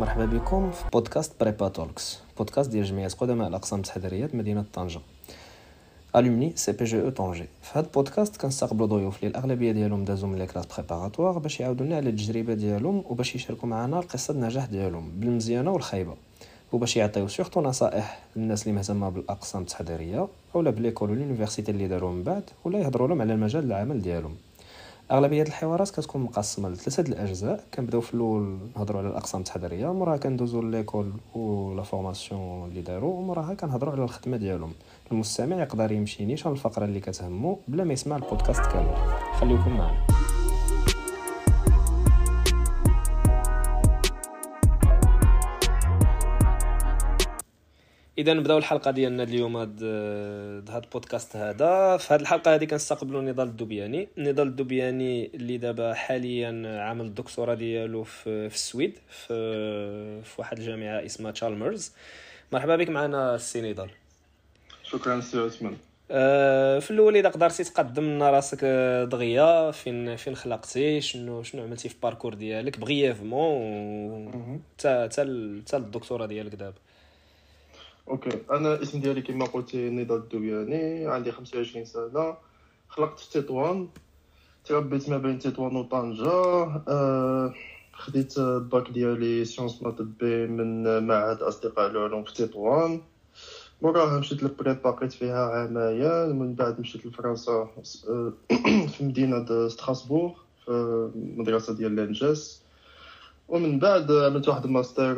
مرحبا بكم في بودكاست Prépa Talks. بودكاست ديال جمعية قدماء الأقسام التحضيريه مدينة طنجة. Alumni CPGE Tanger في هذا البودكاست كنستقبلوا ضيوف اللي الاغلبيه ديالهم دازوا من les classes préparatoires باش يعاودوا لنا على التجربة ديالهم وباش يشاركوا معنا القصة النجاح ديالهم بالمزيانة والخايبة. وباش يعطيو surtout نصائح للناس اللي مهتمة بالأقسام التحضيرية اولا ب l'école وال université اللي داروا من بعد ولا يهضروا لهم على المجال العمل ديالهم. أغلبية الحوارات كتكون مقسمة لثلاثة الأجزاء. كنبدأو في الأول نهضروا على الأقسام التحضيرية موراها كندوزو l'école ولا formation اللي داروا وموراها كنهضروا على الخدمة ديالهم. المستمع يقدر يمشي نيشان الفقرة اللي كتهمو بلا ما يسمع البودكاست كامل. خليكم معنا. إذا نبداو الحلقة ديالنا اليوم هاد هاد البودكاست هذا. في هاد الحلقة هذه كنستقبلوا نضال الدوبياني. نضال الدوبياني اللي دابا حاليا عامل الدكتوراه ديالو في, في السويد في, في واحد الجامعة اسمها تشالمرز مرحبا بك معنا السي نضال. شكرا سي عثمان. أه في الأول إذا قدرتي تقدم لنا راسك دغيا فين فين خلقتي؟ شنو شنو عملتي في ال parcours ديالك؟ brièvement حتى حتى الدكتوراه ديالك دابا. OK. أنا الاسم ديالي كما قلتي نضال الدوبياني عندي 25 سنة. خلقت في تطوان. تربيت ما بين تطوان وطنجة. أه خديت الباك ديالي sciences maths B من معهد أصدقاء العلوم في تطوان. موراها مشيت لل prépa بقيت فيها عاماين. من بعد مشيت لفرنسا في مدينة ستراسبورغ في المدرسة ديال l'INSA. ومن بعد عملت واحد الماستر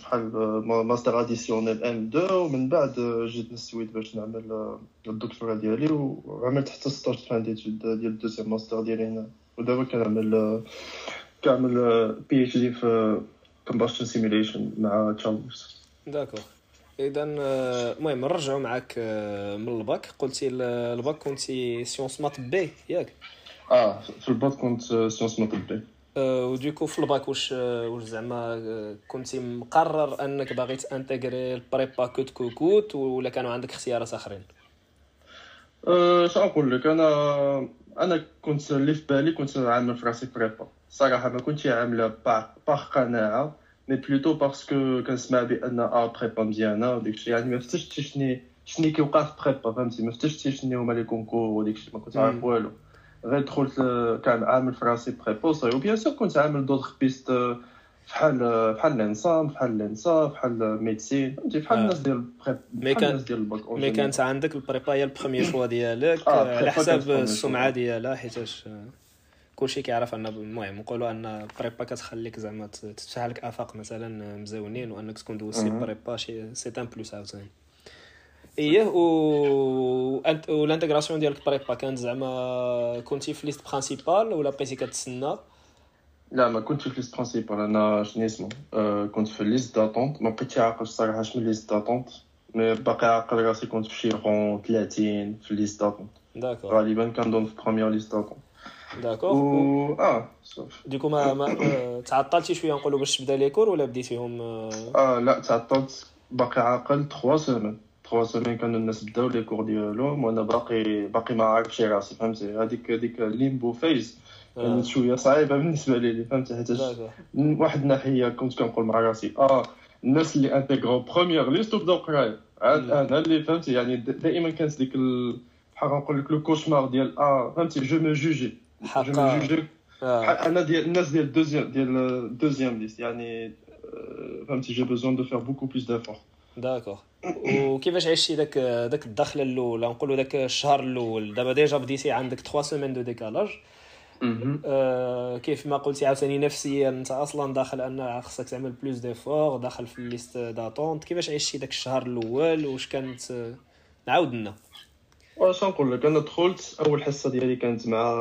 بحال master additionnel M2 ومن بعد جيت للسويد باش نعمل الدكتوراه ديالي وعملت حتى stage fin d'études ديال ال deuxième master ديالي هنا. ودابا كنعمل كنعمل PhD في combustion simulation مع تشالمرز d'accord اذا المهم نرجعوا معاك من الباك. قلتي الباك كنتي sciences maths B ياك؟ آه في الباك كنت sciences maths B و du coup في الباك واش واش زعما كنتي مقرر أنك باغي ت intégrer ال prépa coûte que coûte ولا كانوا عندك اختيارات آخرين؟ أه نقول لك؟ أنا أنا كنت اللي في بالي كنت عامل في راسي prépa. صراحة ما كنتش عاملة par قناعة mais plutôt parce que كنسمع بأن prépa مزيانة وداكشي يعني ما فتشتش شني شني كيوقع في prépa فهمتي؟ ما فتشتش شنو هما les concours وداكشي ما كنت عارف والو. غير دخلت كان عامل في راسي بريبا وصاي وبيان سور كنت عامل d'autres pistes بحال بحال الإنسان بحال الانسان بحال médecine فهمتي؟ بحال الناس ديال بحال الناس ديال ال bac mais كانت عندك ال prépa هي ال premier choix ديالك على حساب السمعة ديالها حيتاش كلشي كيعرف ان المهم نقولوا أن ال prépa كتخليك زعما تفتح لك آفاق مثلا مزونين وأنك تكون دوزتي prépa شي c'est un plus عاوتاني. ايه و انت والانتيغراسيون ديالك بريبا كانت زعما كنتي في ليست برينسيبال ولا بقيتي كتسنى لا ما كنتش في ليست برينسيبال انا شنو اسمه أه كنت في ليست داتونت ما بقيتش عاقل الصراحه شنو ليست داتونت مي باقي عاقل راسي كنت في شي رون 30 في ليست داتونت داكور غالبا كنظن في بروميير ليست داتونت داكور و اه صافي ديكو ما, ما تعطلتي شويه نقولوا باش تبدا لي كور ولا بديتيهم اه لا تعطلت باقي عاقل 3 سيمين 3 سيمين كانوا الناس بداو لي كور ديالهم وأنا باقي باقي ما عارفش راسي فهمتي؟ هذيك هذيك ليمبو فيز كانت شوية صعيبة بالنسبة لي فهمتي؟ حيت من واحد الناحية كنت كنقول مع راسي آه الناس اللي انتيغرو بروميير ليست وبداو قرايه عاد أنا اللي فهمتي؟ يعني دائما كانت ديك بحال نقول لك لو كوشمار ديال آه فهمتي؟ جو مو جوجي. حقا. أنا ديال الناس ديال ال deuxième ديال ال deuxième liste. يعني فهمتي؟ j'ai besoin de faire beaucoup plus d'efforts d'accord وكيفاش عشتي داك داك الدخله الاولى نقولوا داك الشهر الأول. دابا déjà بديتي عندك 3 semaines de décalage آه كيف ما قلتي عاوتاني نفسيا أنت أصلا داخل أن خصك تعمل plus d'efforts داخل في ال liste d'attente كيفاش عشتي داك الشهر الأول؟ واش كانت نعاود لنا واش نقول لك أنا دخلت أول حصة ديالي كانت مع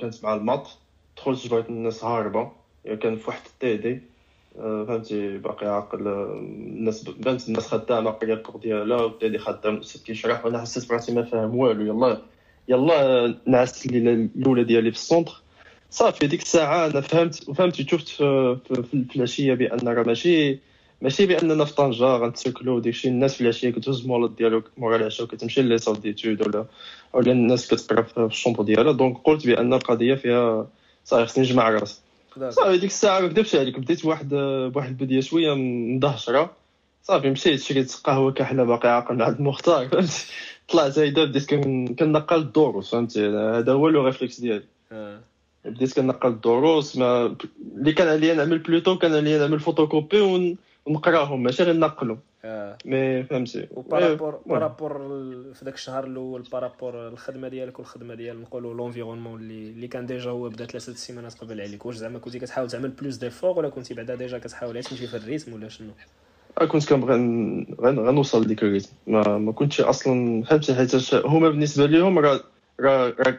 كانت مع ال maths. دخلت جبرت الناس هاربة. كان في واحد ال TD. فهمتي باقي عاقل الناس بانت الناس خدامة قريه ال cours ديالها والتالي خدام الاستاذ كيشرح وأنا حسيت براسي ما فاهم والو يلا يلا الليلة الأولى ديالي في ال centre. صافي ديك الساعة أنا فهمت وفهمت شفت في, في, العشية بأن راه ماشي ماشي بأننا في طنجه غنتسكلو وداكشي الناس في العشية كتهز مولات ديالو مورا العشاء وكتمشي les salles d'études ولا ولا الناس كتقرا في ال chambre ديالها. donc قلت بأن القضية فيها صافي خصني نجمع راسي. صافي ديك الساعة ما كذبش عليك بديت بواحد بواحد البديه شوية مدهشره صافي مشيت شريت قهوة كحلة باقي عاقل عند المختار. فهمتي طلعت هيدا بديت كنقل الدروس فهمتي؟ هذا هو le réflexe ديالي. بديت كنقل الدروس ما اللي كان عليا نعمل plutôt كان عليا نعمل فوتوكوبي ونقراهم ماشي غير نقلهم. آه. mais فهمتي. و par rapport par rapport في ذاك الشهر الأول par rapport الخدمة ديالك والخدمة ديال نقولوا l'environnement اللي اللي كان déjà هو بدا ثلاثة السيمانات قبل عليك. واش زعما كنتي كتحاول تعمل plus d'efforts ولا كنتي بعدا déjà كتحاول تمشي في ال rythme ولا شنو؟ كنت كنبغي غنوصل لديك الريتم. ما, ما كنتش أصلا فهمتي حيت هما بالنسبة لهم راه راه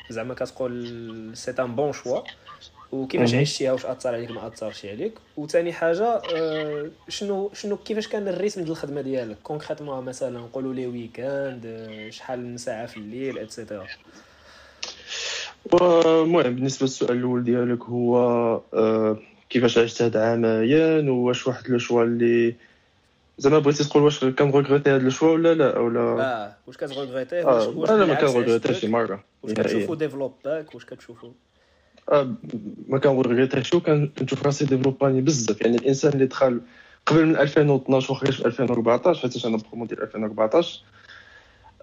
زعما كتقول c'est un bon choix وكيفاش عشتيها واش اثر عليك ما اثرش عليك وثاني حاجة شنو شنو كيفاش كان ال rythme ديال الخدمه ديالك concrètement مثلا نقولوا les week-ends شحال من ساعه في الليل et cetera المهم بالنسبة للسؤال الأول ديالك هو كيفاش عشت هاد عامين واش واحد le choix اللي زعما بغيتي تقول واش كن regretter هاد le choix ولا لا ولا آه واش كت regretter ه آه. واش أنا ما كن regretter ش شي مرة واش كتشوفو développer ك واش كتشوفو آه ما كن regretter ش كنشوف راسي développer ني بزاف. يعني الإنسان اللي دخل قبل من 2012 وخرج في 2014 حيت أنا برومو ديال 2014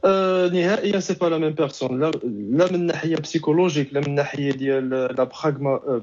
آه نهائيا c'est pas la même personne لا لا من ناحية psychologique لا من ناحية ديال لا براغما لا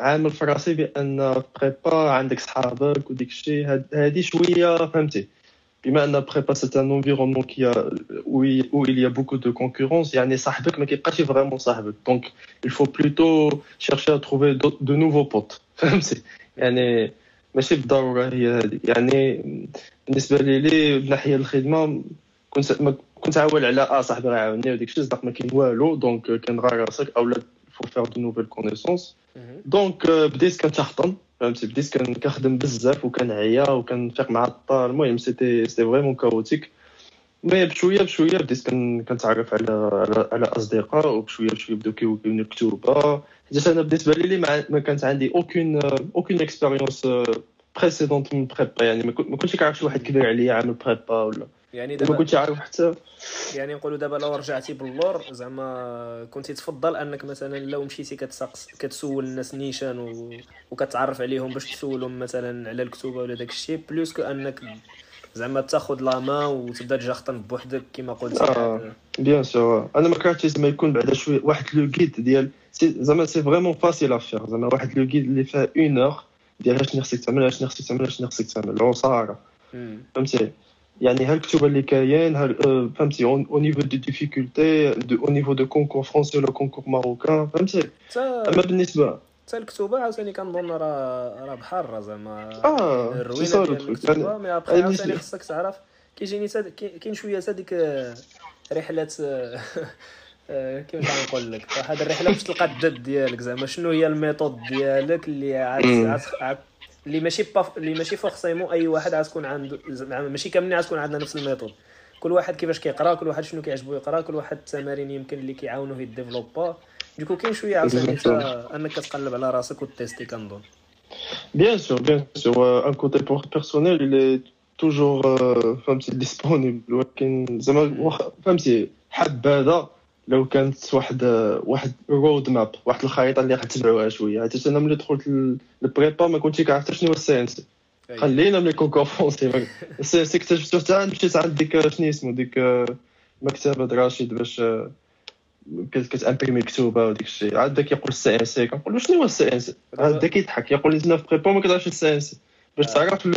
عامل في راسي بأن prépa عندك صحابك وديك الشيء. هذه شوية فهمتي. بما أن prépa c'est un environnement qui où il y a beaucoup de concurrence يعني صاحبك ما كيبقاش vraiment صاحبك. donc il faut plutôt chercher à trouver de nouveaux potes. فهمتي؟ يعني ماشي بالضروره هي هذه يعني بالنسبة لي لي من ناحية الخدمة كنت كنت عاول على آه صاحبي راه عاوني وديك الشيء صدق ما كاين والو. donc كنغار راسك. اولا فو فير دو نوفيل كونيسونس دونك بديت كنتحطم فهمتي بديت كنخدم بزاف وكنعيا وكنفيق مع الدار المهم سيتي سيتي فريمون كاوتيك مي بشويه بشويه بديت كنتعرف على على اصدقاء وبشويه بشويه بداو كيوكيوني الكتوبه حيت انا بالنسبه لي ما كانت عندي اوكين اوكين اكسبيريونس بريسيدونت من بريبا يعني ما كنتش كنعرف شي واحد كبير عليا عامل بريبا ولا يعني دابا ما كنتش عارف حتى. يعني نقولوا دابا لو رجعتي باللور زعما كنتي تفضل أنك مثلا لو مشيتي كتسقس كتسول الناس نيشان و... وكتعرف عليهم باش تسولهم مثلا على الكتوبه ولا داك الشيء plus que أنك زعما تاخذ la main وتبدا تجاخطن بوحدك كما قلت. آه bien sûr. أنا ما كرهتش زعما يكون بعدا شوية واحد le guide ديال زعما c'est vraiment facile à faire زعما واحد le guide اللي فيها en or ديال شنو خصك تعمل شنو خصك تعمل شنو خصك تعمل العصارة. فهمتي؟ يعني هالكتب اللي كاين هال فهمتي au niveau de difficulté au niveau de concours français ولا concours marocain فهمتي؟ أما بالنسبة حتى الكتوبة عاوتاني كنظن راه راه بحال راه زعما آه الروينة ديال الكتوبة. mais après عاوتاني خصك تعرف كيجيني كاين شوية حتى ديك رحله كيفاش غنقول لك؟ واحد الرحلة باش تلقى الدد ديالك زعما شنو هي ال méthode ديالك اللي عاد اللي ماشي باف... اللي ماشي forcément أي واحد عاد تكون عنده زعما ماشي كاملين تكون عندنا نفس ال méthode. كل واحد كيفاش كيقرا كل واحد شنو كيعجبو يقرا كل واحد التمارين يمكن اللي كيعاونوه ي développer ديكو كاين شوية عاوتاني أنك كتقلب على راسك وت tester كنظن. bien sûr bien sûr un côté personnel اللي toujours فهمتي disponible ولكن زعما فهمتي حبذا لو كانت واحد واحد road map واحد الخريطة اللي غتبعوها شوية. حيت أنا ملي دخلت لل prépa ما كنتش كنعرف شنو هو ال CNC خلينا من les concours français ال CNC اكتشفتو حتى مشيت عند ديك شنو اسمو ديك مكتبه رشيد باش كت imprimer الكتوبه وديك الشيء عاد كيقول ال CNC كنقول له شنو هو ال CNC عاد كيضحك يقول لي في prépa ما كتعرفش ال CNC باش تعرف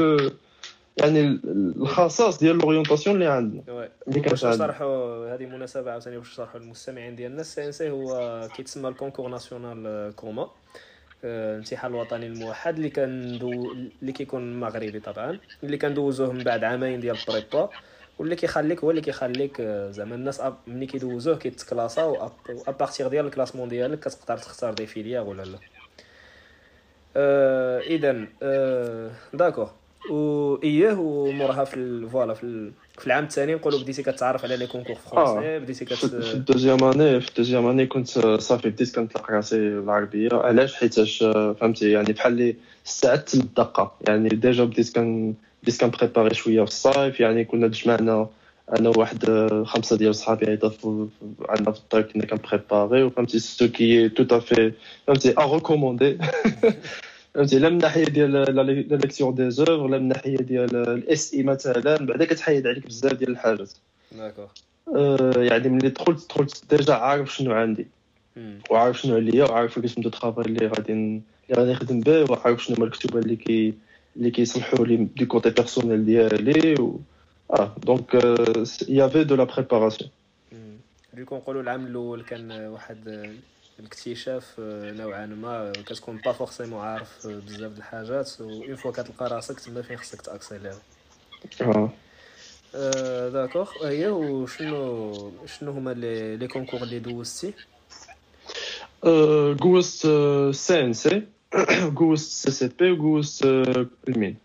يعني الخصائص ديال l'orientation اللي عندنا. اللي باش نشرحوا هذه مناسبه عاوتاني باش نشرحوا للمستمعين ديالنا ال CNC هو كيتسمى ال concours national commun. الامتحان الوطني الموحد اللي كندو اللي كيكون مغربي طبعا اللي كندوزوه من بعد عامين ديال ال prépa واللي كيخليك هو اللي كيخليك زعما الناس ملي كيدوزوه كيت classer à partir ديال ال classement ديالك كتقدر تختار des filières ولا لا. اذا d'accord وإياه وموراها في voilà في في العام الثاني نقولوا بديتي كتعرف على les concours français بديتي كت في ال deuxième année في ال deuxième année كنت صافي بديت كنطلق راسي العربيه علاش؟ حيتاش فهمتي؟ يعني بحال اللي استعدت للدقة. يعني déjà بديت كن بديت كنبريباري شوية في الصيف. يعني كنا تجمعنا أنا وواحد خمسة ديال صحابي عيطات عندنا في الدار كنا كنبريباري. وفهمتي؟ ce que tu avais فهمتي؟ à recommander فهمتي؟ لا من ناحيه ديال la lecture des œuvres لا من ناحيه ديال ال SI مثلا بعدا كتحيد عليك بزاف ديال الحاجات. d'accord يعني ملي دخلت دخلت déjà عارف شنو عندي. وعارف شنو عليا وعارف ال rythme de travail اللي غادي اللي غادي نخدم به وعارف شنو هما الكتب اللي كي اللي كيسمحوا لي de côté personnel ديالي و آه donc y avait de la préparation donc نقولوا العام الأول كان واحد الاكتشاف نوعا ما. كتكون pas forcément عارف بزاف د الحاجات une fois كتلقى راسك تما فين خصك تاكسيليري آه. d'accord. هي وشنو شنو هما les les concours اللي دوزتي؟ دوزت CNC دوزت CCP ودوزت ال Mines.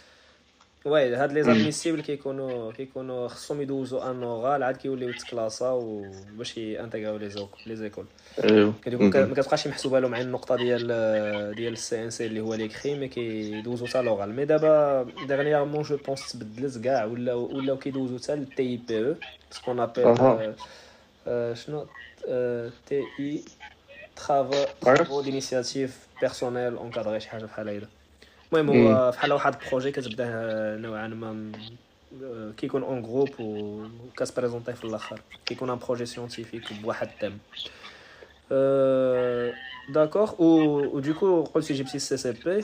oui هاد les admissibles كيكونوا كيكونوا خصهم يدوزو un oral عاد كيوليو يتكلاساو باش يانتيغاو les éc les écoles. ايوا ما كتبقاش محسوبة لهم عين النقطة ديال ديال ال CNC اللي هو l'écrit mais كيدوزو حتى لوغال. mais دابا dernièrement je pense تبدلت كاع ولا ولاو كيدوزو حتى لل TP ou ce qu'on appelle شنو؟ TI travaux d'initiative personnelle encadrés شي حاجة بحال هكذا المهم هو بحال واحد projet كتبداه نوعا ما كيكون en groupe وكتبريزونطيه في الآخر. كيكون un projet scientifique بواحد ال thème d'accord و donc قلتي جبتي ال CCP.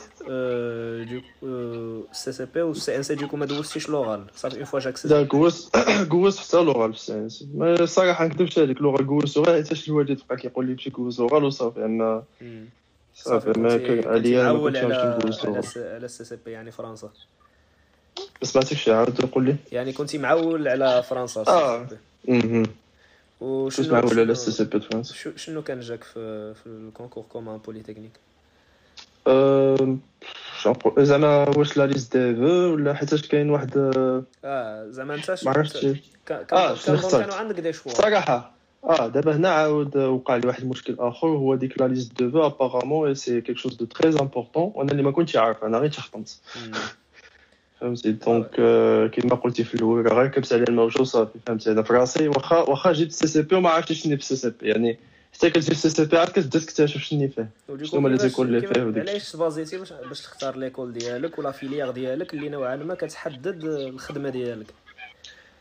ال CCP وال CNC. donc ما دوزتيش لوغال صافي une fois جاك لا دوز دوز حتى l'oral في ال CNC. الصراحه ما نكذبش عليك لوغال كوز غير حيتاش الوالد بقى كيقول لي مشي كوز لوغال وصافي. صافي ما كان عليا ما كنتش على على ال CCP يعني فرنسا. ما سمعتكش عاود قول لي؟ يعني كنتي معول على فرنسا آه. أها وشنو معول على ال CCP فرنسا. شنو كان جاك في في ال concours commun polytechnique؟ زعما واش la liste des vœux ولا حيتاش كاين واحد آه زعما انت ما عرفتش. آه كانوا عندك des choix. صراحة. آه دابا هنا عاود وقع لي واحد المشكل اخر هو ديك la liste de vœux apparemment c'est quelque chose de très important وأنا اللي ما كنتش عارف أنا غير تخطمت فهمتي donc كيما قلتي في الأول غير ركبت على الموجه وصافي فهمتي أنا في راسي واخا واخا جبت CCP وما عرفتش شنو في CCP يعني حتى كتجي في سي سي بي عاد كتبدا تكتشف شنو فيه شنو هما les écoles اللي فيه وديك علاش بازيتي باش باش تختار l'école ديالك ولا filière ديالك اللي نوعا ما كتحدد الخدمه ديالك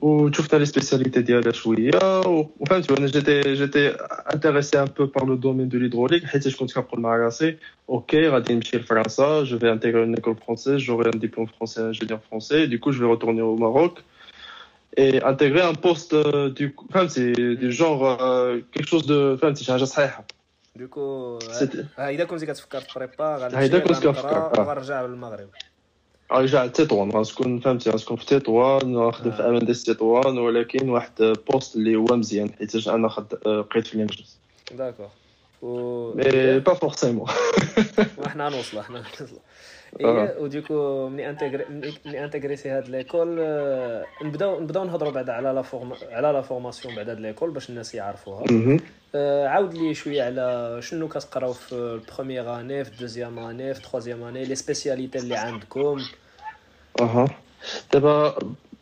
وشفنا لي سبيسياليتي ديالها شويه وفهمتي انا جيتي جيتي انتريسي ان بو بار لو دومين دو ليدروليك حيت كنت كنقول مع راسي اوكي غادي نمشي لفرنسا جو في انتيغري اون ايكول فرونسيز جوري ان ديبلوم فرونسي انجينيور فرونسي دو كو جو في رetourner au Maroc et intégrer un poste du فهمتي du genre quelque chose de فهمتي شي حاجه صحيحه دوكو اذا كنتي كتفكر في بريبا هيدا كنت كنفكر غنرجع للمغرب رجع لتطوان غتكون فهمتي؟ غتكون في تطوان نخدم في أمانديس تطوان ولكن واحد poste اللي هو مزيان حيت أنا خد لقيت في الإنجليز. d'accord و mais pas forcément وحنا نوصلوا حنا نوصلوا إيه و donc ملي انتغري ملي انتغريتي هاد l'école آه، نبداو نبداو نهضروا بعدا على la form على la formation بعد هاد l'école باش الناس يعرفوها. آه، عاود لي شوية على شنو كتقراو في ال première année في ال deuxième année في ال troisième année les spécialités اللي عندكم. أها. دابا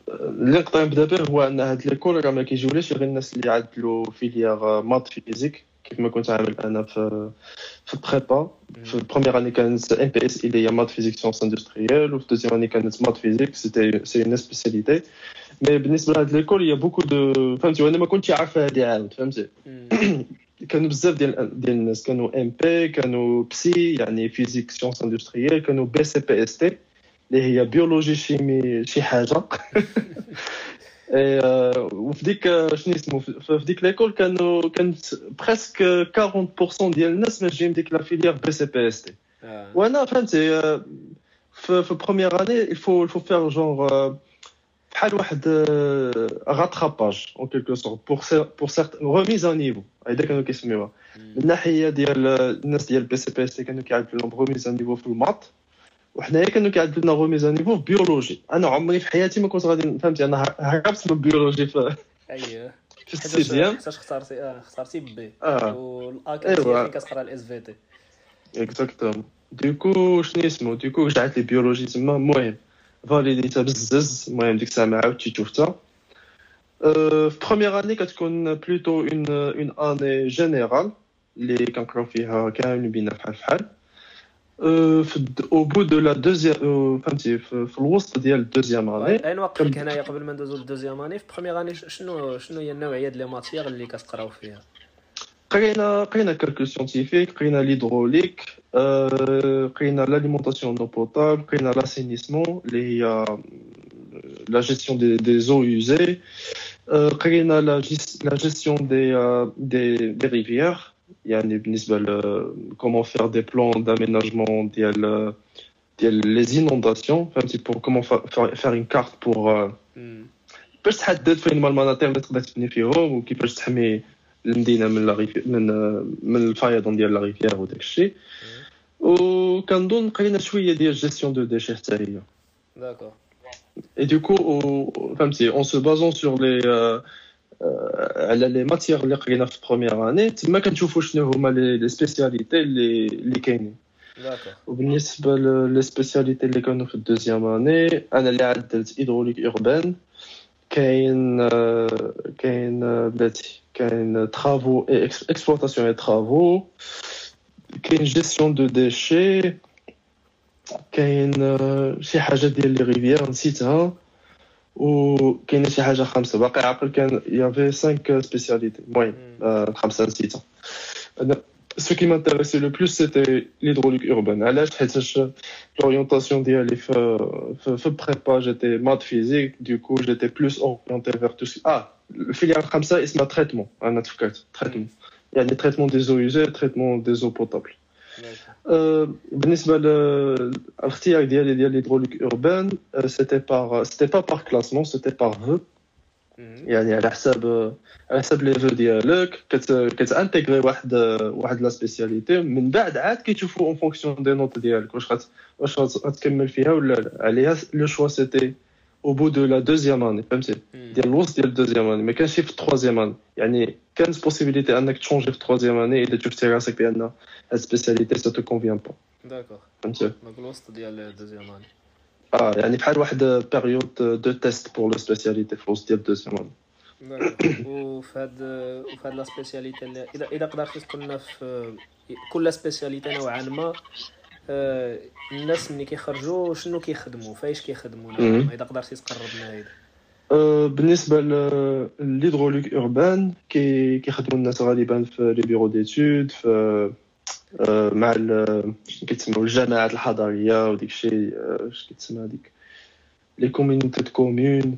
اللي نقدر نبدأ به هو أن هاد ليكول راه ما كيجيوليش غير الناس اللي عدلوا فيليير مات فيزيك. كيف ما كنت عامل انا في في البريبا في البروميير اني كانت ام بي اس اللي هي مات فيزيك سيونس اندستريال وفي الدوزيام اني كانت مات فيزيك سيتي سي اون سبيسياليتي مي بالنسبه لهاد ليكول هي بوكو دو فهمتي وانا ما كنتش عارفه هادي عاود فهمتي كانوا بزاف ديال ديال الناس كانوا ام بي كانوا بسي يعني فيزيك سيونس اندستريال كانوا بي سي بي اس تي اللي هي بيولوجي شيمي شي حاجه وفي ديك شنو اسمه في ديك ليكول كانوا كانت بريسك 40% ديال الناس ماشيين ديك لا فيليير بي سي بي اس تي وانا فهمتي في في بروميير اني الفو الفو فير جونغ بحال واحد غاتراباج اون كيلكو سورت بور بور سيرت ريميز ان نيفو هيدا كانوا كيسميوها من الناحيه ديال الناس ديال بي سي بي اس تي كانوا كيعرفوا لهم ريميز ان نيفو في المات وحنايا كانوا كيعدلوا لنا غوميز نيفو في بيولوجي. أنا عمري في حياتي ما كنت غادي فهمتي أنا هربت من بيولوجي في اييه في السيزيام حيتاش اختارتي آه اختارتي بي آه. والاك كانت كتقرأ الاس في تي اكزاكتومون ديكو شنو اسمو ديكو رجعت لي بيولوجي تما. المهم فاليديتها بزز. المهم ديك الساعة ما عاودتش شفتها. في بروميير اني كتكون بلوتو اون اون اني جينيرال اللي كنقراو فيها كامل بينا بحال بحال. او بو دو لا دوزيام فهمتي في الوسط ديال الدوزيام اني اين وقفك هنايا قبل ما ندوزو للدوزيام اني في بروميير اني شنو شنو هي النوعيه ديال لي ماتيير اللي كتقراو فيها قرينا قرينا كالكول سيونتيفيك قرينا ليدروليك قرينا لاليمونطاسيون دو بوتابل قرينا لاسينيسمون اللي هي لا جيستيون دي دي زو يوزي قرينا لا جيستيون دي دي دي ريفيير يعني بالنسبه ل comment faire des plans d'aménagement ديال ديال les inondations فهمتي pour comment faire une carte pour باش تحدد فين هما المناطق اللي تقدر تبني فيهم وكيفاش تحمي المدينه من لا من من الفيضان ديال لا ريفيير وداك الشيء وكنظن قرينا شويه ديال جيستيون دو ديشي حتى هي داكور Et du coup, فهمتي, en se basant sur les, على لي ماتيير اللي قرينا في بروميير اني تما كنشوفوا شنو هما لي سبيسياليتي اللي اللي كاينين وبالنسبه لي سبيسياليتي اللي كانوا في الدوزيام اني انا اللي عدلت هيدروليك اوربان كاين كاين بلاتي كاين ترافو اكسبلوطاسيون اي ترافو كاين جيستيون دو ديشي كاين شي حاجه ديال لي ريفيير نسيتها وكاينه شي حاجه خمسه باقي عاقل كان يافي 5 سبيسياليتي المهم خمسه نسيتها سو كي مانتيريسي لو بلوس سيتي ليدروليك اوربان علاش حيتاش لورينتاسيون ديالي في في بريبا جيتي مات فيزيك دوكو جيتي بلوس اورينتي فيغ تو اه الفيليال الخامسه اسمها تريتمون انا تفكرت تريتمون يعني تريتمون دي زو يوزي تريتمون دي زو بوتابل بالنسبه للاختيار ديالي ديال ليدروليك اوربان سيتي بار سيتي با بار كلاسمون سيتي بار فو يعني على حساب على حساب لي فو ديالك كتانتيغري واحد واحد لا سبيسياليتي من بعد عاد كيشوفوا اون فونكسيون دي نوت ديالك واش واش غتكمل فيها ولا لا عليها لو شوا سيتي au bout de la deuxième année فهمتي ديال الوسط ديال الدوزيام اني ما كانش في التروازيام اني يعني كانت بوسيبيليتي انك تشونجي في التروازيام اني اذا شفتي راسك بان هاد سبيسياليتي سا تو كونفيان با داكوغ فهمتي دونك الوسط ديال الدوزيام اني اه يعني بحال واحد بيريود دو تيست بور لو سبيسياليتي في الوسط ديال الدوزيام اني وفي هاد وفي هاد لا سبيسياليتي اذا اذا قدرتي تقول لنا في كل سبيسياليتي نوعا ما الناس ملي كيخرجوا شنو كيخدموا؟ فايش كيخدموا؟ إذا قدرتي تقرب لنا هيدا بالنسبة لل hydraulique urbaine كيخدموا الناس غالبا في les bureaux d'études في مع كيتسموا الجماعات الحضريه وديك الشيء اش كيتسمى هذيك؟ les communautés de communes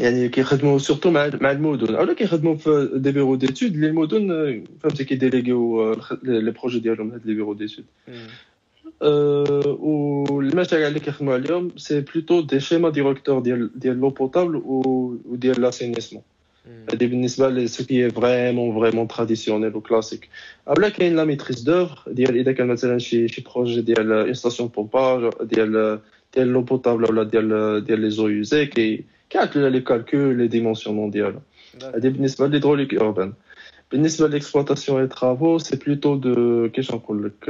يعني كيخدموا surtout مع مع المدن اولا كيخدموا في des bureaux d'études لي المدن فهمتي كيديليغيو les projets ديالهم هاد les bureaux d'études والمشاريع اللي كيخدموا عليهم سي بلوتو دي شيما ديريكتور ديال ديال لو بوتابل وديال لاسينيسمون هذه بالنسبه لي سو كي فريمون فريمون تراديسيونيل وكلاسيك اولا كاين لا ميتريز دوفر ديال اذا كان مثلا شي شي بروجي ديال اون ستاسيون بومباج ديال ديال لو بوتابل ولا ديال ديال لي زو يوزي كي كيعطلو لي كالكول لي ديمونسيونمون ديالها هذه بالنسبه للهيدروليك اوربان بالنسبه للاكسبلوطاسيون اي ترافو سي بلوتو دو كيفاش نقول لك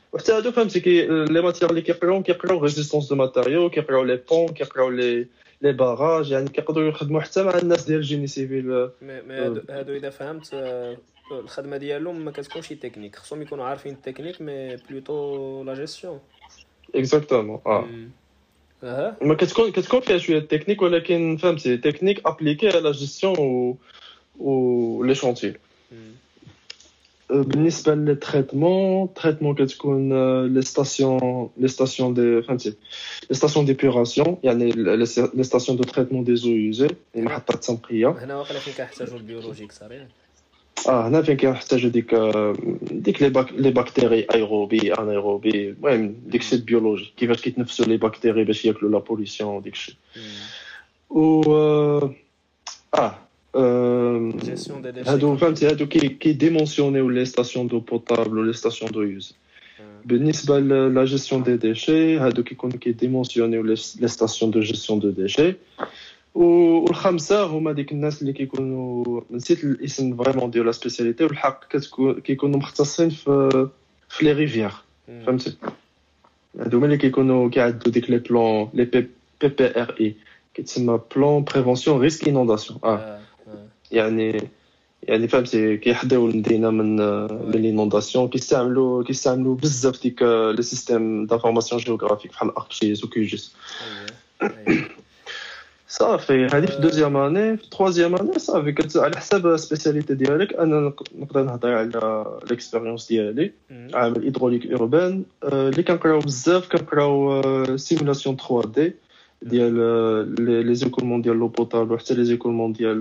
وحتى هادو فهمتي كي les matières اللي كيقراو كيقراو résistance de matériaux كيقراو les ponts كيقراو لي لي باراج يعني كيقدروا يخدموا حتى مع الناس ديال ال génie civil mais هادو اذا فهمت الخدمه ديالهم ما كتكونش تكنيك خصهم يكونوا عارفين ال technique mais plutôt la gestion exactement آه ما كتكون كتكون فيها شوية تكنيك ولكن فهمتي technique appliquée على جيستيون و و les chantiers بالنسبه للتريتمون تريتمون كتكون لي ستاسيون لي ستاسيون دي فهمتي لي ستاسيون ديبيوراسيون يعني لي ستاسيون دو تريتمون دي زو يوزي المحطات التنقيه هنا واقيلا فين كنحتاجو البيولوجيك صريح اه هنا فين كنحتاجو ديك ديك لي باك لي بكتيري ايروبي انيروبي المهم ديك الشيء بيولوجي كيفاش كيتنفسوا لي بكتيري باش ياكلوا لا بوليسيون ديك الشيء و اه هادو فهمتي هادو كي كيديمونسيونيو لي ستاسيون دو بوتابل ولي ستاسيون دو يوز بالنسبه لا جيستيون دي ديشي هادو كيكونوا كيديمونسيونيو لي ستاسيون دو جيستيون دو ديشي والخمسه هما ديك الناس اللي كيكونوا نسيت الاسم فريمون ديال لا سبيسياليتي والحق كيكونوا مختصين في في لي ريفيير فهمتي هادو هما اللي كيكونوا كيعدوا ديك لي بلون لي بي بي ار اي كيتسمى بلون بريفونسيون ريسك انونداسيون اه يعني يعني فهمتي كيحضروا المدينة من من l'inondation كيستعملوا كيستعملوا بزاف ديك les systèmes d'information géographique بحال ArcGIS و QGIS صافي هذه في deuxième année في troisième année صافي على حساب spécialité ديالك أنا نقدر نهضر على l'expérience ديالي عامل hydraulique urbaine اللي كنقراو بزاف كنقراو simulation 3D ديال لي زيكولمون ديال لو بوتابل وحتى لي زيكولمون ديال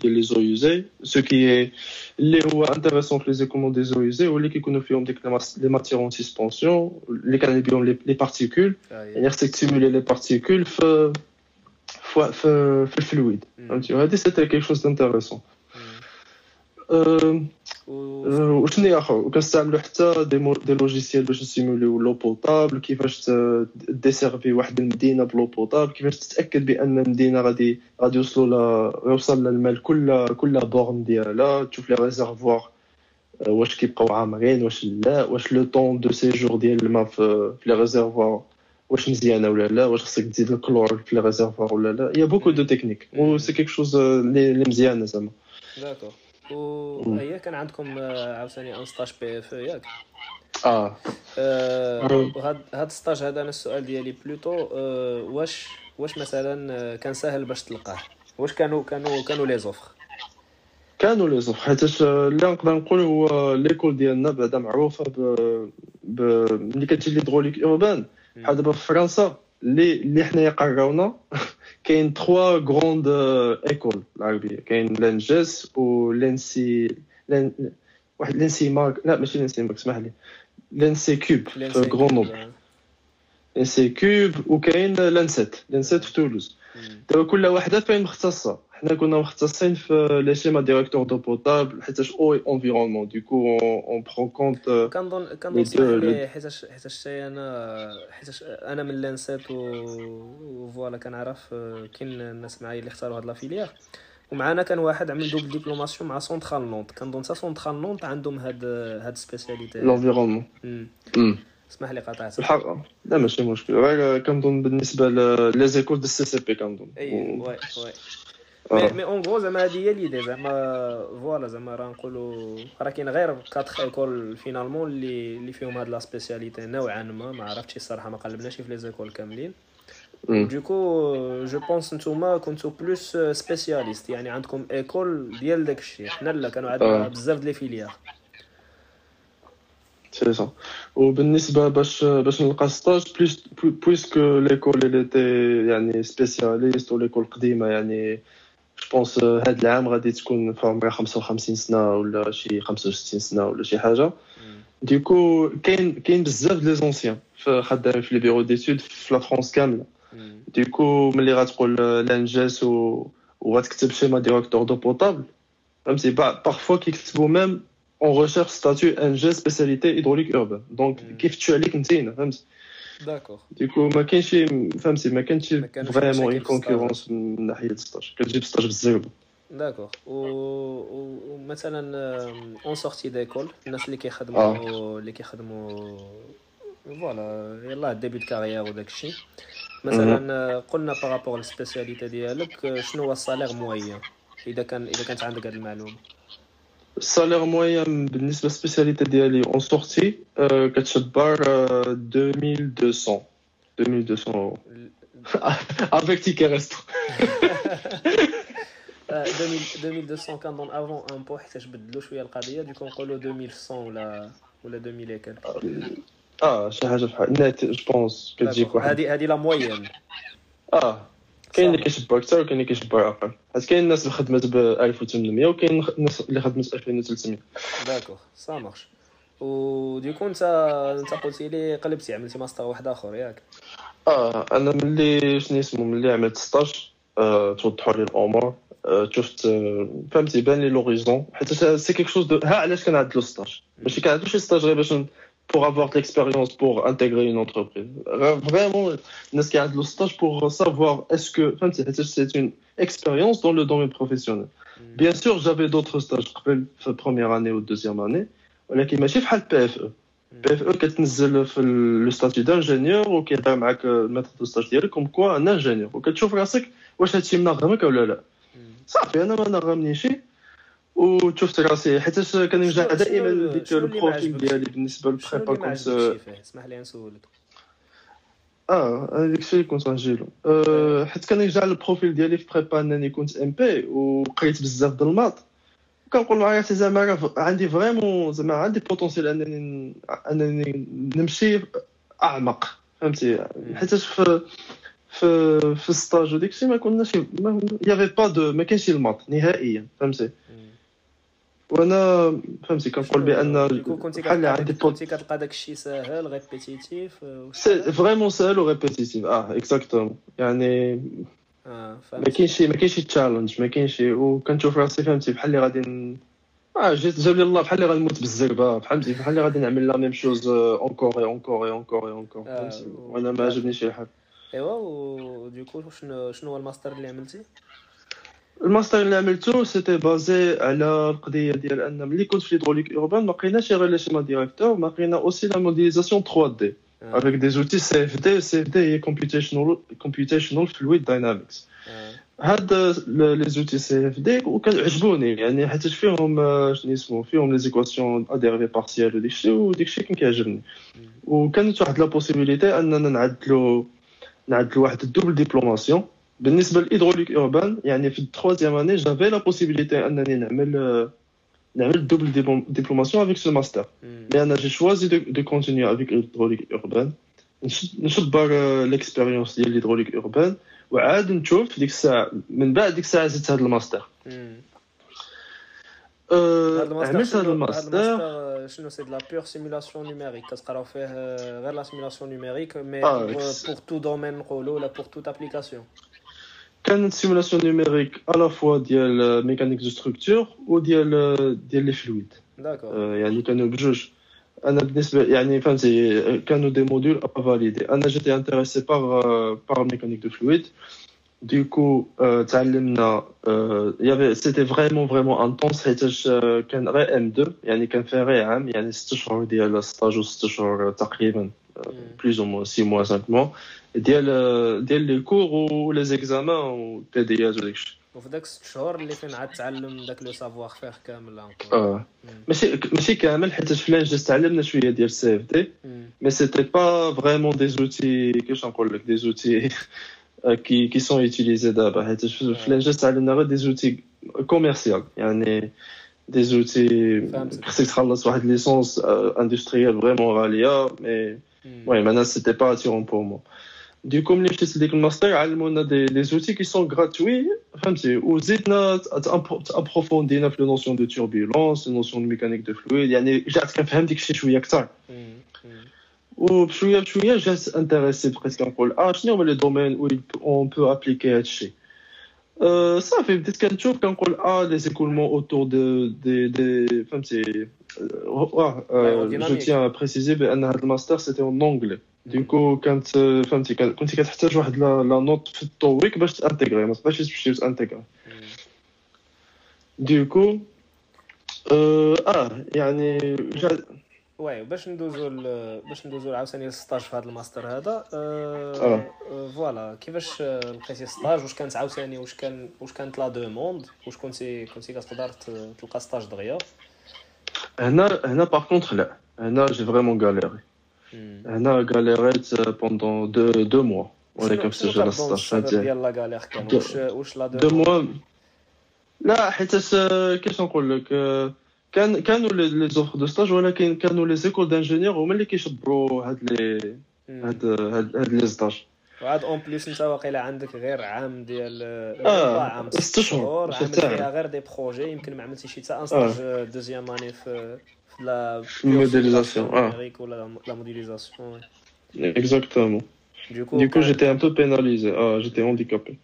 ديال لي زو يوزي سو كي اللي هو انتريسون في لي زيكولمون دي زو يوزي هو اللي كيكونوا فيهم ديك لي ماتير اون سسبونسيون اللي كان بهم لي بارتيكول يعني خصك تسيمولي لي بارتيكول في في في الفلويد فهمتي وهذه سيتي كيك شوز دانتيريسون وشنو اخر وكنستعملوا حتى دي. دي لوجيسيال باش نسيموليو لو بوتابل كيفاش desservir واحد المدينة ب l'eau potable كيفاش تتاكد بان المدينة غادي غادي يوصلوا يوصل الماء كل كل borne ديالها تشوف les réservoirs واش كيبقاو عامرين واش لا واش le temps de séjour ديال الماء في, في les réservoirs واش مزيانه ولا لا واش خصك تزيد الكلور في les réservoirs ولا لا يا بوكو دو تكنيك و سي كيك شوز لي مزيانه زعما d'accord وهي كان عندكم عاوتاني un stage PFE ياك. آه. وهاد هاد ال stage هذا أنا السؤال ديالي plutôt واش واش مثلا كان ساهل باش تلقاه؟ واش كانوا كانوا كانوا لي زوفر كانوا لي زوفر حيت اللي نقدر نقول هو l'école ديالنا بعدا معروفة ب, ب... ملي كتجي l'hydraulique urbaine. بحال دابا في فرنسا اللي اللي حنايا قراونا كاين trois grandes écoles العربيه كاين l'ENGEES و l'ENSE3 لأن واحد l'ENSIMAG لا ماشي l'ENSIMAG اسمح لي l'ENSE3 في غرونوبل l'ENSE3 وكاين l'N7 l'N7 في تولوز دابا كل وحده فين مختصة. حنا كنا مختصين في les schémas directeurs d'eau potable حيتاش ou environnement du coup on prend en compte كنظن كنظن حيتاش حيتاش أنا حيتاش أنا من l'N7 و voilà كنعرف كاين الناس معايا اللي اختاروا هاد la filière. ومعنا كان واحد عمل double diplomation مع Centrale Nantes. كنظن حتى Centrale Nantes عندهم هاد هاد spécialité. l'environnement اسمح لي قطعت. الحق لا ماشي مشكل. غير كنظن بالنسبة les écoles de CCP كنظن. إي وي وي. مي مي اون غرو زعما هذه هي l'idée زعما voilà زعما راه نقولوا راه كاين غير quatre écoles finalement اللي اللي فيهم هاد la spécialité نوعا ما. ما عرفتش الصراحة ما قلبناش في les écoles كاملين. du coup je pense نتوما كنتو plus spécialistes يعني عندكم école ديال داك الشيء حنا لا كانوا عندنا بزاف ديال لي فيليير سي سا وبالنسبه باش باش نلقى stage plus puisque l'école elle était يعني spécialiste و l'école قديمة يعني جو بونس هاد العام غادي تكون في عمرها 55 سنه ولا شي 65 سنه ولا شي حاجه ديكو كاين كاين بزاف لي زونسيان خدامين في لي بيرو ديتود في لا فرونس كامله ديكو ملي غتقول لانجاس و وغتكتب شيما ديريكتور دو بوطابل فهمتي بارفوا كيكتبوا ميم on recherche statut NG spécialité hydraulique urbaine. Donc, كيف تشو عليك نتينا فهمت داكور ديكو ما كاينش فهمتي ما كانش فريمون اون كونكورونس من ناحيه الستاج كتجيب ستاج بالزربه داكور ومثلا en sortie d'école الناس اللي كيخدموا اللي كيخدموا voilà يلاه début carrière وداك الشيء مثلا قلنا par rapport لل spécialité ديالك شنو هو ال salaire moyen اذا كان اذا كانت عندك هذه المعلومه السالير موين بالنسبه للسبيسياليتي ديالي اون سورتي كتشبر 2200 2200 اورو افيك تيكي ريستو 2200 كان دون افون امبو حيتاش بدلوا شويه القضيه دوكو نقولوا 2100 ولا ولا 2000 اكل اه شي حاجه بحال نت جو بونس كتجيك واحد هذه هذه لا موين اه كاين اللي كيشبر أكثر وكاين اللي كيشبر أقل. حيت كاين الناس اللي خدمت ب 1800 وكاين الناس اللي خدمت 2300 d'accord ça marche و du coup انت انت قلتي لي قلبتي عملتي ماستر واحد اخر ياك آه أنا ملي شنو اسمو ملي عملت ستاج آه توضحوا لي الأمور. آه شفت آه فهمتي بان لي لوريزون حيت سي كيك شوز ها علاش كنعدلو ستاج ماشي كنعدلو شي ستاج غير باش pour avoir de l'expérience pour intégrer une entreprise. Vraiment, le stage pour savoir est-ce que c'est une expérience dans le domaine professionnel. Mm. Bien sûr, j'avais d'autres stages, la première année ou deuxième année, mais qui m'a fait le PFE. PFE qui le statut d'ingénieur ou qui est avec le maître de stage comme quoi un ingénieur. Ou que tu vois, c'est que je suis un Ça fait un an, وشفت راسي حيت كنرجع دائما ديك البروفيل ديالي بالنسبة للبريبا كنت اسمح لي نسولك. آه هذيك الشيء كنت غنجيلو. أه حيت كنرجع للبروفيل ديالي في بريبا انني كنت ام بي وقريت بزاف د الماط. كنقول مع راسي زعما عندي vraiment زعما عندي potentiel أنني أنني نمشي أعمق فهمتي؟ حيت في في في ال stage وديك الشيء ما كناش y avait pas de ما كاينش ال maths نهائيا فهمتي؟ وأنا فهمتي كنقول بأن بحال عندي كنتي كتلقى داك الشيء ساهل ريبيتيتيف فريمون ساهل و répétitif آه exactement يعني آه ما كاينش شي ما كاينش شي challenge ما كاينش شي وكنشوف راسي فهمتي بحال اللي غادي آه جيت جاب لي الله بحال اللي غادي نموت بالزربة فهمتي بحال اللي غادي نعمل la même chose encore et encore et encore et encore وأنا ما عجبنيش الحال. ايوا و du coup شنو شنو هو الماستر اللي عملتي الماستر اللي عملته سيتي بازي على القضيه ديال ان ملي كنت في ليدروليك اوربان ما لقيناش غير لي شيما ديريكتور ما لقينا اوسي لا موديليزاسيون 3 دي avec des outils CFD CFD هي computational computational fluid dynamics هاد لي زوتي سي اف دي وكنعجبوني يعني حيت فيهم شنو اسمو فيهم لي زيكواسيون اديرفي بارسيال وديك الشيء وديك الشيء كان كيعجبني وكانت واحد لا بوسيبيليتي اننا نعدلو نعدلو واحد الدوبل ديبلوماسيون بالنسبه للهيدروليك اوربان يعني في التخوازيام اني جافي لا بوسيبيليتي انني نعمل نعمل دوبل ديبلوماسيون افيك سو ماستر لان جي شوازي دو كونتينيو افيك الهيدروليك اوربان نشبر ليكسبيريونس ديال الهيدروليك اوربان وعاد نشوف ديك الساعه من بعد ديك الساعه زدت هذا الماستر عملت هذا الماستر شنو سي لا بيور سيمولاسيون نيميريك كتقراو فيه غير لا سيمولاسيون نيميريك مي بور تو دومين نقولوا ولا بور توت ابليكاسيون كانت سيمولاسيون نيميريك على فوا ديال ميكانيك دو ستركتور وديال ديال لي فلويد داكور يعني كانوا بجوج انا بالنسبه يعني فهمتي كانوا دي موديل ا فاليدي انا جيتي انتريسي بار بار ميكانيك دو فلويد دوكو تعلمنا يافي سيتي فريمون فريمون انتونس حيتاش كان غير ام 2 يعني كان فيها غير عام يعني ست شهور ديال ستاج و ست شهور تقريبا بلوز او موا سي موا 5 موا ديال ديال لي كور و لي زيكزامان و تي دي اس وداكشي وفي داك ست شهور اللي فين عاد تعلم داك لو سافوار فيغ كامل اه ماشي ماشي كامل حيت فلان جات تعلمنا شويه ديال السي اف دي مي سيتي با فريمون دي زوتي كيفاش نقول لك دي زوتي كي كي سون يوتيليزي دابا حيت فلان جات تعلمنا غير دي زوتي كوميرسيال يعني دي زوتي خصك تخلص واحد ليسونس اندستريال فريمون غاليه مي المهم انا سيتي با اتيرون بور مو Du coup, ملي مشيت لديك الماستر علمونا دي دي زوتي كي سون غراتوي فهمتي وزيدنا تابروفوندينا في لو نوسيون دو توربولونس لو نوسيون دو ميكانيك دو فلويد يعني رجعت كنفهم ديك الشيء شويه اكثر وبشويه بشويه جات انتريسي بقيت كنقول اه شنو هما لي دومين و اون بو ابليكي هاد الشيء صافي بديت كنشوف كنقول اه لي زيكولمون اوتور دو دي دي فهمتي واه جو تيان بريسيزي بان هاد الماستر سيتي اون اونغلي ديكو كانت فهمتي كنتي كتحتاج واحد la note في ال TOEIC باش ت intégrer ما تقدرش تمشي ت intégrer du coup آه يعني واي باش ندوزو باش ندوزو عاوتاني لل stage في هذا الماستر هذا آه. voilà كيفاش لقيتي stage؟ واش كانت عاوتاني؟ واش كان واش كانت la demande؟ واش كنتي كنتي كتقدر تلقى stage دغيا؟ هنا هنا باغ كونتخ لا هنا جي فريمون غاليري هنا غاليريت بوندون دو دو موا وانا كنفتش على 16 ديال لا غالير كان واش واش لا دو موا لا حيت كيفاش نقول لك كان كانوا لي زوفر دو ستاج ولكن كانوا لي زيكول دانجينيور هما اللي كيشبروا هاد لي هاد هاد لي ستاج وعاد اون بليس انت واقيلا عندك غير عام ديال اه عام ست شهور عام فيها غير دي بروجي يمكن ما عملتي شي حتى ان ستاج دوزيام اني في la modélisation. Ah. ou la, la modélisation. Ouais. Exactement. Du coup, du coup j'étais un peu pénalisé. Ah, j'étais handicapé.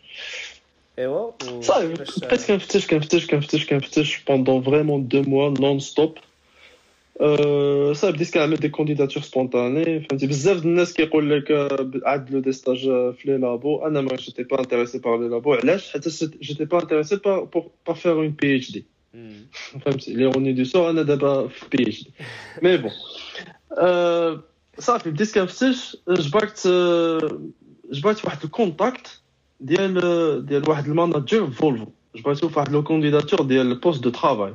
Et ouais, Ça, presque un petit, qu'un petit, qu'un petit, qu'un petit, pendant vraiment deux mois non-stop. Euh, ça بديت كنعمل دي كونديداتور سبونتاني فهمتي بزاف د الناس كيقول لك عدلوا دي ستاج في لي لابو انا ما جيتي با انتريسي بار لي لابو علاش حيت جيتي با انتريسي بار بار فير اون بي اتش دي فهمتي ليروني دو سور انا دابا في بي اتش دي مي بون صافي بديت كنفتش جبرت جبرت واحد الكونتاكت ديال ديال واحد الماناجر فولفو جبرتو في واحد لو كونديداتور ديال البوست دو ترافاي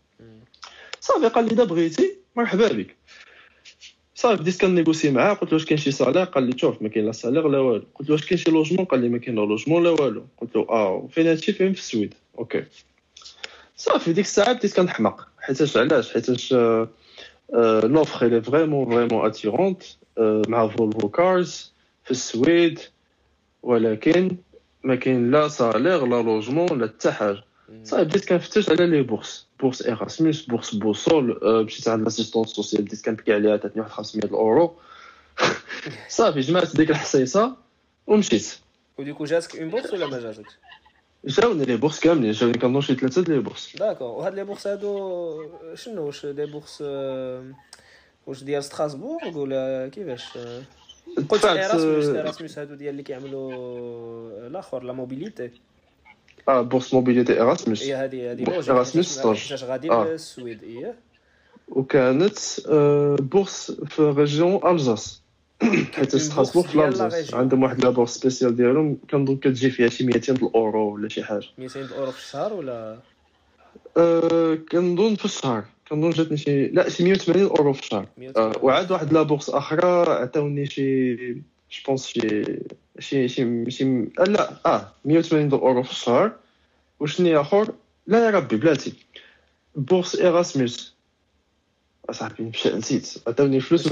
صافي قال لي اذا بغيتي مرحبا بك. صافي بديت كن négocier معاه قلت له واش كاين شي salaire قال لي شوف ما كاين لا salaire لا والو. قلت له واش كاين شي logement قال لي ما كاين لا logement لا والو. قلت له آه فين هادشي؟ فين في السويد. okay. صافي ديك الساعة بديت كنحماق. حيتاش علاش؟ حيتاش l'offre elle est vraiment vraiment attirante مع Volvo Cars في السويد. ولكن ما كاين لا salaire لا logement لا حتى حاجة. صافي بديت كنفتش على لي بورس بورس ايراسموس بورس بوسول مشيت عند لاسيستونس سوسيال بديت كنبكي عليها عطاتني واحد 500 اورو صافي جمعت ديك الحصيصه ومشيت وديكو جاتك اون بورس ولا ما جاتكش جاوني لي بورس كاملين جاوني كنظن شي ثلاثه لي بورس داكور وهاد لي بورس هادو شنو واش دي بورس واش ديال ستراسبورغ ولا كيفاش قلت ايراسموس ايراسموس هادو ديال اللي كيعملوا الاخر لا موبيليتي آه bourse mobilité Erasmus هي هذه هذه Erasmus stage حيتاش غادي آه. للسويد إيه وكانت bourse في région Alsace حيت ستراسبورغ في Alsace عندهم واحد la bourse spéciale ديالهم كنظن كتجي فيها شي 200 الأورو ولا شي حاجة. 200 اورو في الشهر ولا كنظن في الشهر. كنظن جاتني شي لا شي 180 أورو في الشهر. أه وعاد واحد la bourse أخرى عطاوني شي جو بونس شي شي شي شي لا آه 180 اورو في الشهر وشنو اخر لا يا ربي بلاتي بورس ايراسموس اصاحبي مشى نسيت عطاوني فلوس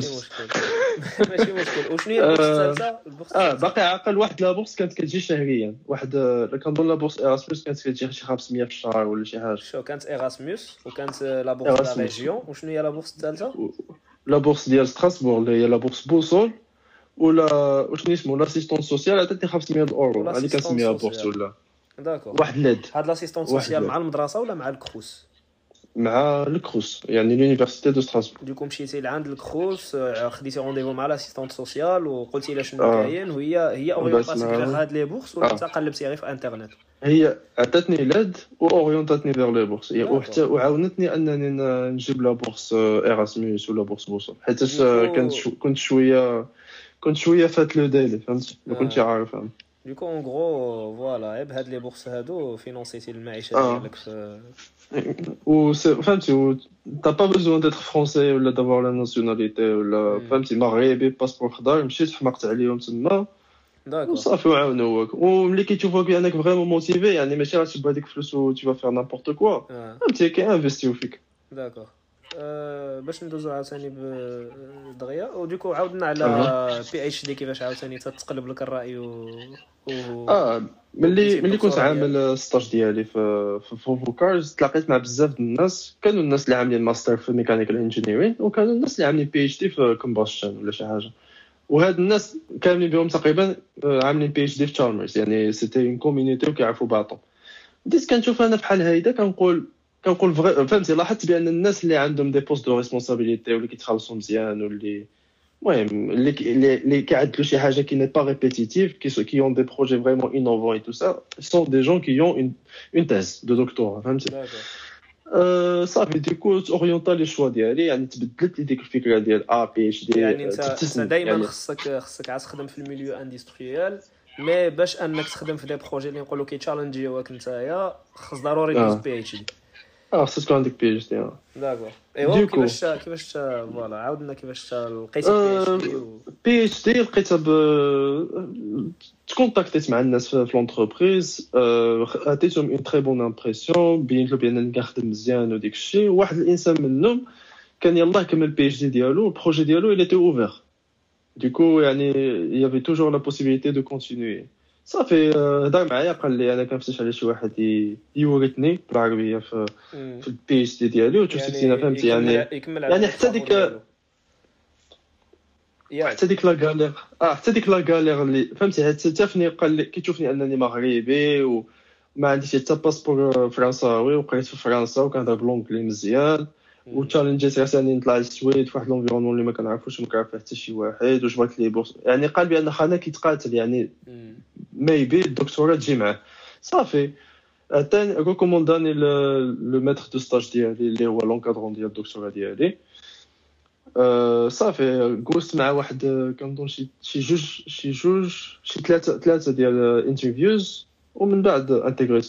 ماشي مشكل وشنو هي البورس الثالثه آه باقي عاقل واحد لابورس كانت كتجي شهريا واحد كنظن لابورس ايراسموس كانت كتجي شي 500 في الشهر ولا شي حاجة شو كانت ايراسموس وكانت لابورس لا ريجيون وشنو هي لابورس الثالثه la bourse ديال ستراسبورغ اللي هي la bourse boussole ولا وشنو اسمه l'assistante sociale عطاتني 500 اورو هذه كنسميها bourse ولا d'accord واحد l'aide هاد l'assistante واحد sociale. مع المدرسة ولا مع ال CROUS مع ال CROUS يعني l'université de Strasbourg du coup مشيتي لعند ال CROUS آه، خديتي rendez-vous مع l'assistante sociale وقلتي لها شنو آه. كاين وهي هي orienta تيك معاها. غير هاد les bourses ولا آه. انت قلبتي غير في انترنت هي عطاتني l'aide و orienta تني vers les bourses. وحتى وعاونتني أنني نجيب لا بورس اراسموس ولا بورس بوصل شو كنت شوية كنت شويه فات لو ديلي فهمت ما كنتش آه. عارف فهمت دوكو اون غرو فوالا غير بهاد لي بورس هادو فينونسيتي المعيشه آه. ديالك في و سي- فهمتي و t'as pas besoin d'être français ولا d'avoir la nationalité ولا مم. فهمتي مغربي باسبور خضر مشيت حمقت عليهم تما داكور وصافي وعاونوك وملي كيشوفوك بانك فريمون موتيفي يعني ماشي غتجيب هذيك الفلوس و tu vas faire n'importe quoi آه. فهمتي كينفيستيو فيك داكور أه باش ندوزو عاوتاني ب- دغيا. و du coup عاودنا على. PhD كيفاش عاوتاني تتقلب لك الرأي و, و... آه ملي ملي كنت عامل stage ديالي في في Volvo Cars تلاقيت مع بزاف د الناس. كانوا الناس اللي عاملين ماستر في mechanical engineering وكانوا الناس اللي عاملين PhD في combustion ولا شي حاجة. وهاد الناس كاملين بهم تقريبا آه، عاملين بي اتش دي في تشارمرز يعني سيتي اون كوميونيتي وكيعرفوا بعضهم. بديت كنشوف أنا بحال هيدا كنقول كنقول فهمتي لاحظت بأن الناس اللي عندهم دي بوست دو ريسبونسابيلتي واللي كيتخلصوا مزيان واللي المهم اللي اللي كيعدلوا شي حاجة كي ني با ريبيتيتيف كي كي اون دي بروجي فريمون انوفون اي تو سا سون دي جون كي اون اون تيز دو دكتوراه فهمتي صافي ديكو اورينتا لي شوا ديالي يعني تبدلت لي ديك الفكرة ديال ا بي اتش دي يعني انت دائما يعني. خصك خصك عاد تخدم في الميليو اندستريال مي باش انك تخدم في دي بروجي اللي نقولوا كيتشالنجيوك نتايا خص ضروري آه. دوز بي اتش دي خصك تكون عندك بي اتش دي آه. داكور ايوا ديكو. كيفاش كيفاش فوالا عاودنا كيفاش لقيتي بي اتش دي و... بي اتش دي لقيتها ب تكونتاكتيت مع الناس في في لونتربريز آه، عطيتهم اون تري بون امبرسيون بينت له بان كنخدم مزيان وديك الشيء واحد الانسان منهم كان يلاه كمل بي اتش دي ديالو البروجي ديالو il était ouvert دوكو يعني il y avait toujours la possibilité de continuer صافي آه، هضر معايا قال لي أنا كنفتش على شي واحد يورثني بالعربية في. في البي اتش دي ديالي وشفتي يعني فهمتي يعني يعني حتى ديك- حتى ديك لا غالير آه حتى ديك لا غالير اللي فهمتي حتى حتى فني قال لي كيشوفني أنني مغربي وما عنديش حتى باسبور فرنساوي وقريت في فرنسا وكنهضر بلونجلي مزيان و challenge يت راسي اني نطلع للسويد في واحد l'environnement اللي ما كنعرفوش ما كنعرف حتى شي واحد وجبرت les bourses يعني قال بأن خانا كيتقاتل يعني. maybe الدكتوراه تجي معاه صافي ثاني recommanda ني le maître de stage ديالي اللي هو l'encadrant ديال الدكتوراه ديالي صافي جوزت مع واحد كنظن شي شي جوج شي جوج شي ثلاثة ثلاثة ديال interviews ومن بعد intégr يت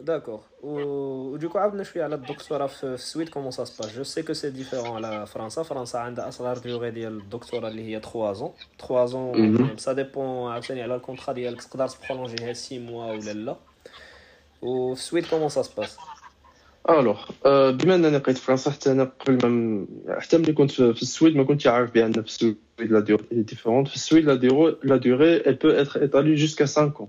الدكتوراه مم. داكور و دوكو عاودنا شويه على الدكتوراه في في السويد كومون سا سباس جو سي كو سي ديفيرون على فرنسا فرنسا عندها اصغر ديوغي ديال الدكتوراه اللي هي 3 زون 3 زون مهم. سا ديبون عاوتاني على الكونترا ديالك تقدر تبرولونجيها 6 موا ولا لا وفي السويد كومون سا سباس الوغ آه، بما انني لقيت فرنسا حتى انا قبل ما م- حتى ملي كنت في في السويد ما كنتش عارف بان في السويد لا ديوري ديفيرونت في السويد لا ديوري لا ديوري elle peut être étalée jusqu'à 5 ans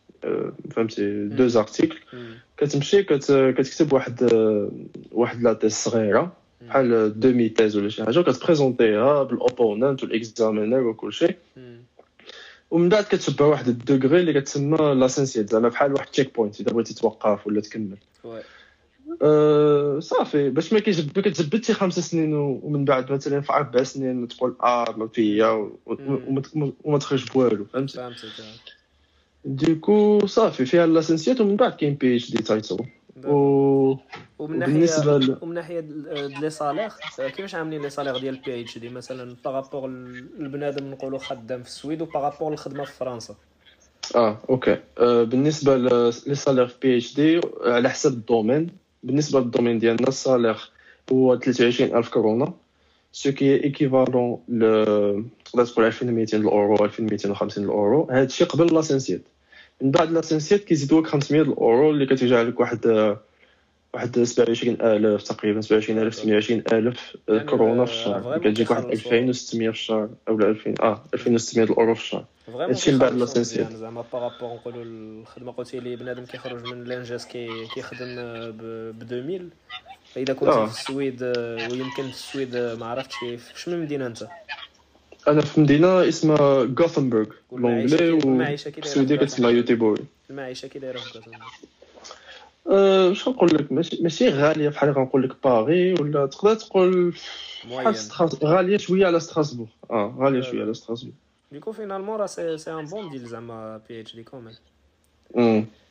فهمتي deux articles مم. كتمشي كت كتكتب واحد آه، واحد la thèse صغيره بحال demi-thèse ولا شي حاجة وكتبريزونتيها بالاوبوننت والاكزامينر وكل شيء. ومن بعد كتشبه واحد ال degré اللي كتسمى licentiate زعما بحال واحد checkpoint إذا بغيتي توقف ولا تكمل. أه صافي. باش ما كيجب ما كتجبدش خمس سنين ومن بعد مثلا في أربع سنين تقول آه ما فيا وما- تخرج بوالو فهمتي؟ du coup صافي فيها licentiate ومن بعد كاين PhD title. و ومن ناحيه ل... ومن ناحيه les salaires كيفاش عاملين les salaires ديال ال PhD مثلا par rapport البنادم نقولوا خدام في السويد و par rapport الخدمه في فرنسا آه okay آه بالنسبة les salaires في PhD على حسب ال domaine بالنسبة لل domaine ديالنا ال salaire هو 23000 كورونا ce qui équivalent ل تقدر تقول 2200 الأورو 2250 الأورو. هذا الشيء قبل لاسنسيات من بعد لاسنسيات كيزيدوك 500 الأورو اللي كترجع لك واحد واحد 27000 تقريبا 27000 280000 يعني كورونا في ب- الشهر. كتجيك واحد كيخلصوا. 2600 في الشهر اولا 2000 آه 2600 الأورو في الشهر. هادشي من بعد كيخرجوا لاسنسيات. مزيان زعما بارابور نقولوا الخدمة قلتي لي بنادم كيخرج من الإنجاز كي كيخدم ب ب 2000 فإذا كنت آه. في السويد آه، ويمكن في السويد آه، ما عرفتش في شنو مدينه أنت؟ أنا في مدينة اسمها غوثنبرغ السعودية في كتسمى يوتيبوري المعيشه كي دايره في كازابلانكا أه شنو نقول لك؟ ماشي غالية بحال غنقول لك باغي ولا تقدر تقول بحال غالية شوية على ستراسبورغ أه غالية شوية على ستراسبورغ ديكو فينالمون راه سي ان بون ديل زعما بي اتش دي كومين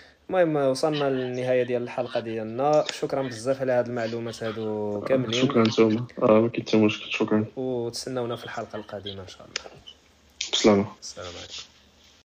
المهم وصلنا للنهاية ديال الحلقة ديالنا. شكرا بزاف على هاد المعلومات هادو كاملين. شكرا نتوما آه ما كاين حتى مشكل. شكرا. وتسناونا في الحلقة القادمة إن شاء الله. بسلامة. السلام عليكم.